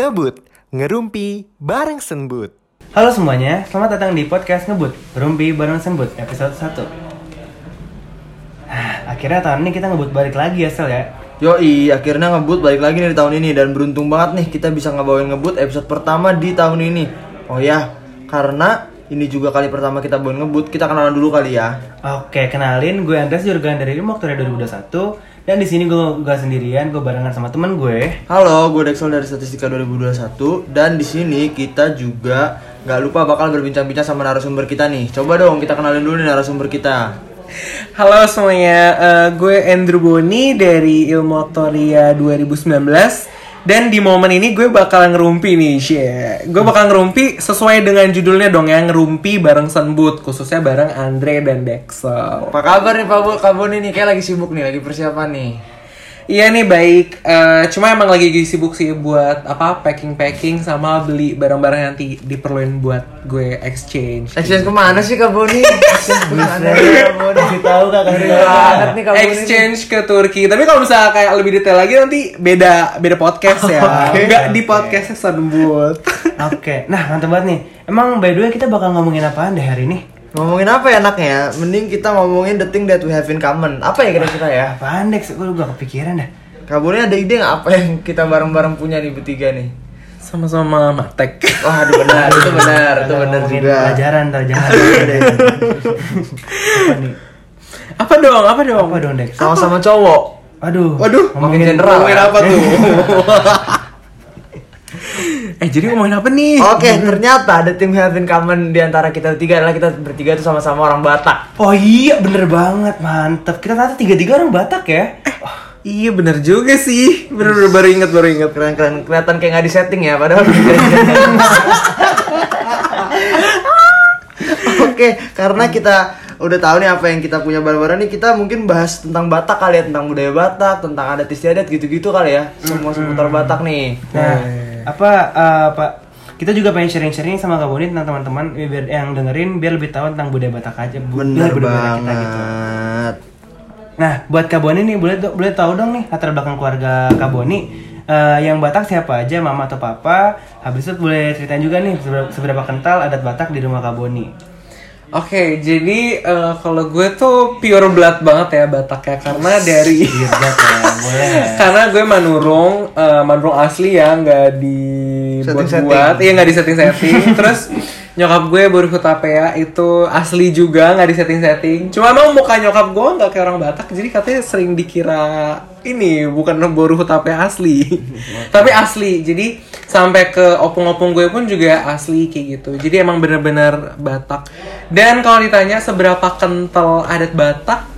Ngebut, ngerumpi bareng Senbut. Halo semuanya, selamat datang di podcast Ngebut Rumpi bareng Sembut episode 1 Ah, Akhirnya tahun ini kita ngebut balik lagi ya Sel ya Yoi, akhirnya ngebut balik lagi nih di tahun ini dan beruntung banget nih kita bisa ngebawain ngebut episode pertama di tahun ini. Oh ya, karena ini juga kali pertama kita bawain ngebut, kita kenalan dulu kali ya. Oke, kenalin gue Andres Jurgan dari Rimoktoria 2021 Dan di sini gue gak sendirian, gue barengan sama temen gue Halo, gue Dexel dari Statistika 2021 dan di sini kita juga nggak lupa bakal berbincang-bincang sama narasumber kita nih. Coba dong kita kenalin dulu nih narasumber kita. Halo semuanya, eh, gue Andrew Boni dari Ilmu Aktoria 2019 Dan di momen ini gue bakal ngerumpi nih, share. Gue bakal ngerumpi sesuai dengan judulnya dong ya, ngerumpi bareng Senbut Khususnya bareng Andre dan Dexel Apa kabar nih Pak Bu? Kabun ini kayak lagi sibuk nih, lagi persiapan nih. Iya nih baik, Eh, cuma emang lagi sibuk sih buat apa packing-packing sama beli barang-barang yang nanti diperluin buat gue exchange Exchange ke mana sih Kak Boni? Exchange ke mana Kak Boni? Kasih tahu kak, banget nih Kak Boni. exchange ke Turki. Tapi kalau misalnya kayak lebih detail lagi nanti beda beda podcast ya. Enggak di podcastnya Senbut. Oke, nah mantap banget nih Emang by the way kita bakal ngomongin apaan deh hari ini? Ngomongin apa ya enaknya? Mending kita ngomongin the thing that we have in common. Apa ya kira-kira ya? Apaan Dex? Gue gak kepikiran dah Kak Boni ada ide nggak apa yang kita bareng-bareng punya nih bertiga nih? Sama-sama matek. Wah, aduh benar, itu benar, itu benar ngomongin juga. Pelajaran, pelajaran Apa nih? Apa dong? Apa dong? Apa dong Dex? Sama-sama cowok. Aduh Waduh, Makin general. Ngomongin ya? apa tuh? eh jadi ngomongin apa nih? Oke, ternyata the thing we have in common di antara kita bertiga adalah kita bertiga itu sama-sama orang Batak. Oh iya bener banget mantep Kita ternyata tiga-tiga orang Batak ya Iya bener juga sih. Bener, bener baru inget baru inget. Keren-keren, kelihatan kayak nggak di setting ya, padahal Oke, karena kita udah tahu nih apa yang kita punya bareng-bareng nih, kita mungkin bahas tentang Batak kali ya, tentang budaya Batak, tentang adat istiadat gitu-gitu kali ya, semua seputar Batak nih. Nah apa eh, apa kita juga pengen sharing-sharing sama Kak Boni tentang teman-teman biar yang dengerin biar lebih tahu tentang budaya Batak aja bu- Bener budaya budaya kita gitu. banget. Nah buat Kak Boni nih boleh boleh tahu dong nih latar belakang keluarga Kak Boni eh, yang Batak siapa aja mama atau papa habis itu boleh ceritain juga nih seberapa, seberapa kental adat Batak di rumah Kak Oke, jadi eh, kalau gue tuh pure blood banget ya Batak ya karena dari boleh. Karena gue manurung eh, manurung asli ya nggak dibuat-buat. Iya nggak di setting setting terus nyokap gue baru hutapea itu asli juga nggak di setting setting cuma emang muka nyokap gue nggak kayak orang Batak jadi katanya sering dikira ini bukan boru hutapea asli. Tapi asli jadi sampai ke opung-opung gue pun juga asli kayak gitu jadi emang bener-bener Batak dan kalau ditanya seberapa kental adat Batak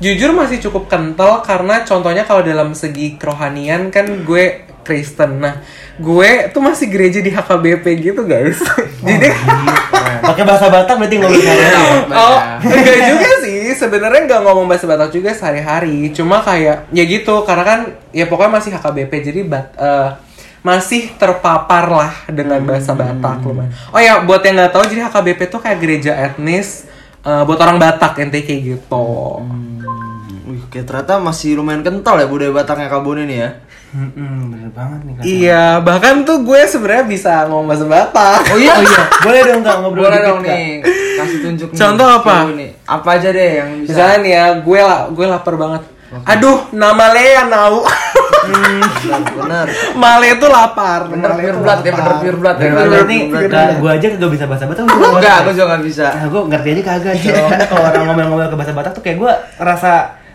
Jujur masih cukup kental karena contohnya kalau dalam segi kerohanian kan gue Kristen. Nah, gue tuh masih gereja di HKBP gitu, guys. Jadi pakai bahasa Batak berarti ngomong sehari-hari Oh, enggak juga sih. Sebenarnya nggak ngomong bahasa Batak juga sehari-hari. Cuma kayak ya gitu karena kan ya pokoknya masih HKBP jadi bat, eh, masih terpapar lah dengan bahasa Batak lumayan. Oh ya, buat yang nggak tahu jadi HKBP tuh kayak gereja etnis eh, buat orang Batak ente kayak gitu. Wih, kayak ternyata masih lumayan kental ya budaya Bataknya Kak Boni nih ya. Hmm, bener banget nih Kak. Iya, bahkan tuh gue sebenarnya bisa ngomong bahasa Batak. Oh iya, Oh iya, boleh dong Kak ngobrol Boleh dikit, dong Kak. nih, kasih tunjuk nih. Contoh apa? Nih. Apa aja deh yang bisa. Misalnya nih ya, gue lah, gue lapar banget. Aduh, nama Lea nau. Benar, benar. Male itu lapar. Bener pure blood ya, bener pure blood ya. Bener Bener. Kak, gua aja kagak bisa bahasa Batak. Enggak, aku juga nggak bisa. Nah, gue ngerti aja kagak. Soalnya kalau orang ngomel-ngomel ke bahasa Batak tuh kayak gue rasa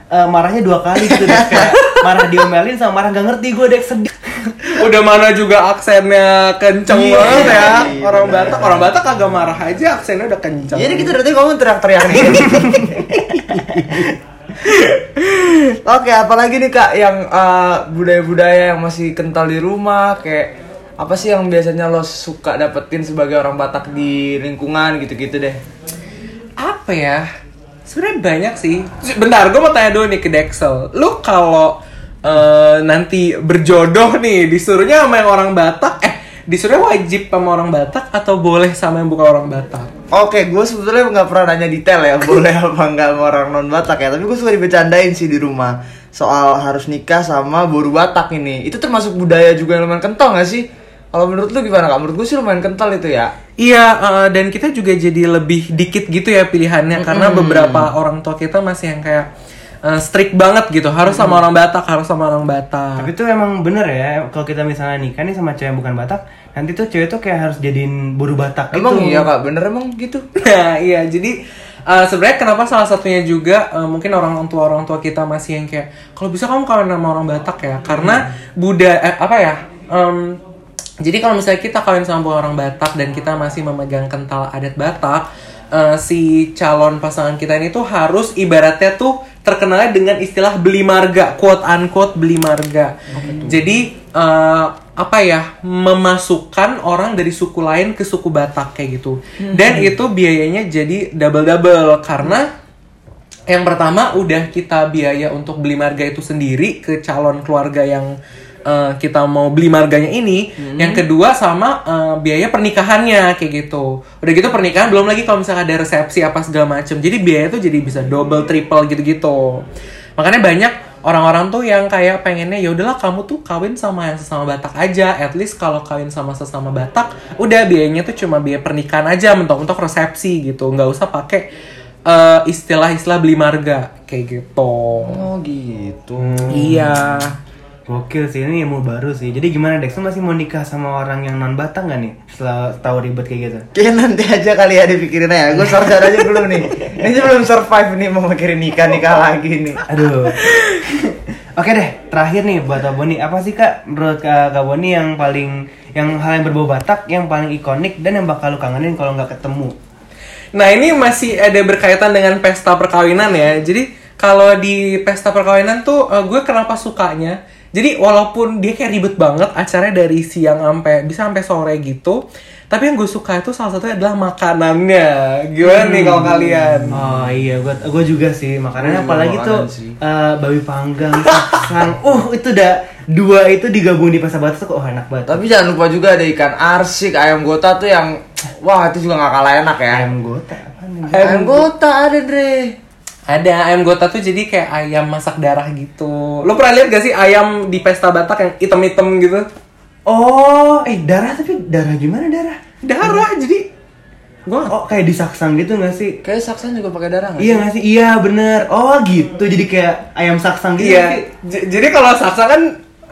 eh, marahnya dua kali gitu deh. Kayak marah diomelin sama marah gak ngerti gue deh sedih. Udah mana juga aksennya kenceng Iya, banget ya. iya, Orang bener. Batak, orang Batak kagak marah aja aksennya udah kenceng. Jadi kita dari tadi ngomong teriak-teriak nih. Oke, apalagi nih kak yang eh, budaya-budaya yang masih kental di rumah kayak apa sih yang biasanya lo suka dapetin sebagai orang Batak di lingkungan gitu-gitu deh? apa ya? Sebenarnya banyak sih. Bentar, gue mau tanya dulu nih ke Dexel. Lu kalau eh, nanti berjodoh nih disuruhnya sama yang orang Batak, eh disuruhnya wajib sama orang Batak atau boleh sama yang bukan orang Batak? Oke, gue sebetulnya nggak pernah nanya detail ya boleh apa nggak sama orang non Batak ya. Tapi gue suka dibecandain sih di rumah soal harus nikah sama boru Batak ini. Itu termasuk budaya juga yang lumayan kental nggak sih? Kalau menurut lu gimana kak? Menurut gue sih lumayan kental itu ya. Iya, eh, dan kita juga jadi lebih dikit gitu ya pilihannya karena beberapa orang tua kita masih yang kayak eh, strict banget gitu, harus sama orang Batak, harus sama orang Batak. Tapi itu emang bener ya, kalau kita misalnya nikah nih sama cewek yang bukan Batak, nanti tuh cewek tuh kayak harus jadiin buru Batak Emang gitu. iya kak, bener emang gitu. Nah, iya, jadi eh, sebenarnya kenapa salah satunya juga eh, mungkin orang tua orang tua kita masih yang kayak kalau bisa kamu kawin sama orang Batak ya, karena budaya eh, apa ya? em, jadi kalau misalnya kita kawin sama orang Batak dan kita masih memegang kental adat Batak, eh, si calon pasangan kita ini tuh harus ibaratnya tuh terkenalnya dengan istilah beli marga, quote unquote beli marga. Jadi eh, apa ya memasukkan orang dari suku lain ke suku Batak kayak gitu. Dan itu biayanya jadi double double karena yang pertama udah kita biaya untuk beli marga itu sendiri ke calon keluarga yang eh, kita mau beli marganya ini. Yang kedua sama eh, biaya pernikahannya kayak gitu. Udah gitu pernikahan belum lagi kalau misalnya ada resepsi apa segala macem. Jadi biaya itu jadi bisa double triple gitu-gitu. Makanya banyak orang-orang tuh yang kayak pengennya ya udahlah kamu tuh kawin sama yang sesama Batak aja. At least kalau kawin sama sesama Batak, udah biayanya tuh cuma biaya pernikahan aja mentok-mentok resepsi gitu. nggak usah pakai eh, istilah-istilah beli marga kayak gitu. Oh gitu. Iya. Gokil sih, ini ilmu baru sih. Jadi gimana Dex, lu masih mau nikah sama orang yang non Batak nggak nih? Setelah tahu ribet kayak gitu. Kayaknya nanti aja kali ya dipikirin aja. Gue sadar aja dulu nih. Ini belum survive nih mau mikirin nikah nikah lagi nih. Aduh. Oke deh, terakhir nih buat Kak Boni, apa sih Kak menurut Kak, Kak Boni yang paling yang hal yang berbau Batak yang paling ikonik dan yang bakal lu kangenin kalau nggak ketemu? Nah ini masih ada berkaitan dengan pesta perkawinan ya. Jadi kalau di pesta perkawinan tuh eh, gue kenapa sukanya? Jadi walaupun dia kayak ribet banget acaranya dari siang sampai bisa sampai sore gitu, tapi yang gue suka itu salah satunya adalah makanannya. Gimana nih kalau kalian? Oh iya, gua gua juga sih makanannya juga apalagi makanan tuh sih. eh, babi panggang, saksang. uh, itu udah dua itu digabung di pesta batas tuh kok oh, enak banget. Tapi jangan lupa juga ada ikan arsik, ayam gota tuh yang wah itu juga nggak kalah enak ya. Ayam gota apa nih? Ayam gota ada Dre. Ada ayam gota tuh jadi kayak ayam masak darah gitu. Lo pernah lihat gak sih ayam di pesta Batak yang item-item gitu? Oh, eh darah tapi darah gimana darah? Darah jadi gua Oh kayak disaksang gitu nggak sih? Kayak saksan juga pakai darah nggak Iya sih? nggak sih? Iya bener. Oh gitu. Jadi kayak ayam saksang gitu Iya. jadi kalau saksa kan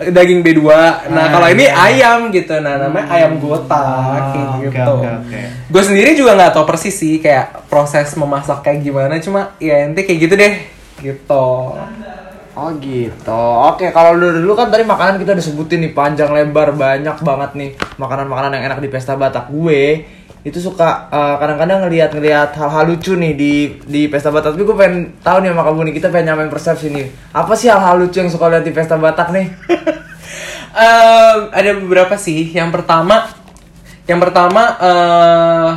daging B2. Nah, Ah, kalau ini iya. ayam gitu. Nah, namanya ayam gota Ah, kayak oke, gitu. oke, oke. Gue sendiri juga nggak tahu persis sih kayak proses memasak kayak gimana, cuma ya ente kayak gitu deh. Gitu. Oh gitu. Oke, kalau dulu dulu kan tadi makanan kita udah sebutin nih panjang lebar banyak banget nih makanan-makanan yang enak di pesta Batak. Gue itu suka eh, kadang-kadang ngelihat-ngelihat hal-hal lucu nih di di pesta Batak. Tapi gue pengen tahu nih sama kamu nih kita pengen nyamain persepsi nih. Apa sih hal-hal lucu yang suka lihat di pesta Batak nih? Em, ada beberapa sih. Yang pertama, yang pertama eh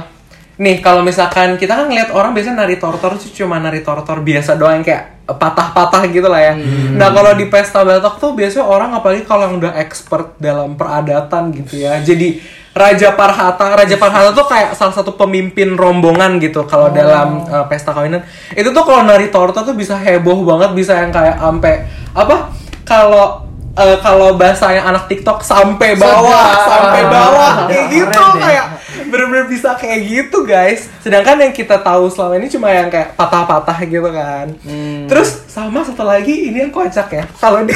nih kalau misalkan kita kan ngeliat orang biasanya nari tortor cuma nari tortor biasa doang kayak patah-patah gitu lah ya. Nah kalau di pesta Batak tuh biasanya orang apalagi kalau yang udah expert dalam peradatan gitu ya. Jadi Raja Parhata, Raja Parhata tuh kayak salah satu pemimpin rombongan gitu kalau dalam eh, pesta kawinan. Itu tuh kalau nari tortor tuh bisa heboh banget, bisa yang kayak ampe apa? Kalau eh, kalau bahasanya anak TikTok sampai bawah, sampai bawah kayak Keren gitu kayak bener-bener bisa kayak gitu guys. Sedangkan yang kita tahu selama ini cuma yang kayak patah-patah gitu kan. Terus sama satu lagi ini yang kocak ya. Kalau di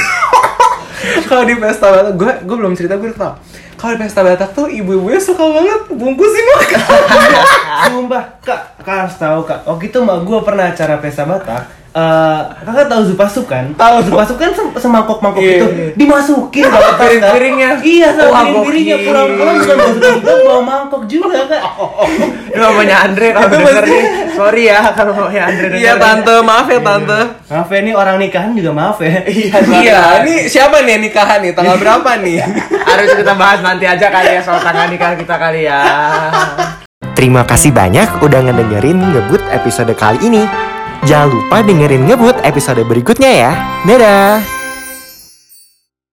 kalau di pesta Batak, gue gue belum cerita gue tau. Kalau di pesta Batak tuh ibu-ibunya suka banget bungkusin makan. Sumpah, kak, kak harus tahu kak. Waktu itu mak gue pernah acara pesta Batak. Eh, kakak tahu zupasuk kan? Tahu zupasuk kan sem- semangkok-mangkok Iya. itu dimasukin ke atas, Kak. Piring-piringnya. Iya, sama Wah, piring-piringnya pulang-pulang bukan juga bawa mangkok juga kak. Itu namanya Andre kalau denger nih. Sorry ya kalau namanya Andre denger. Iya tante, maaf ya tante. Maaf ya ini orang nikahan juga maaf ya. Iya. Iya, ini siapa nih nikahan nih? Tanggal berapa nih? Harus kita bahas nanti aja kali ya soal tanggal nikah kita kali ya. Terima kasih banyak udah ngedengerin ngebut episode kali ini. Jangan lupa dengerin ngebut episode berikutnya ya. Dadah!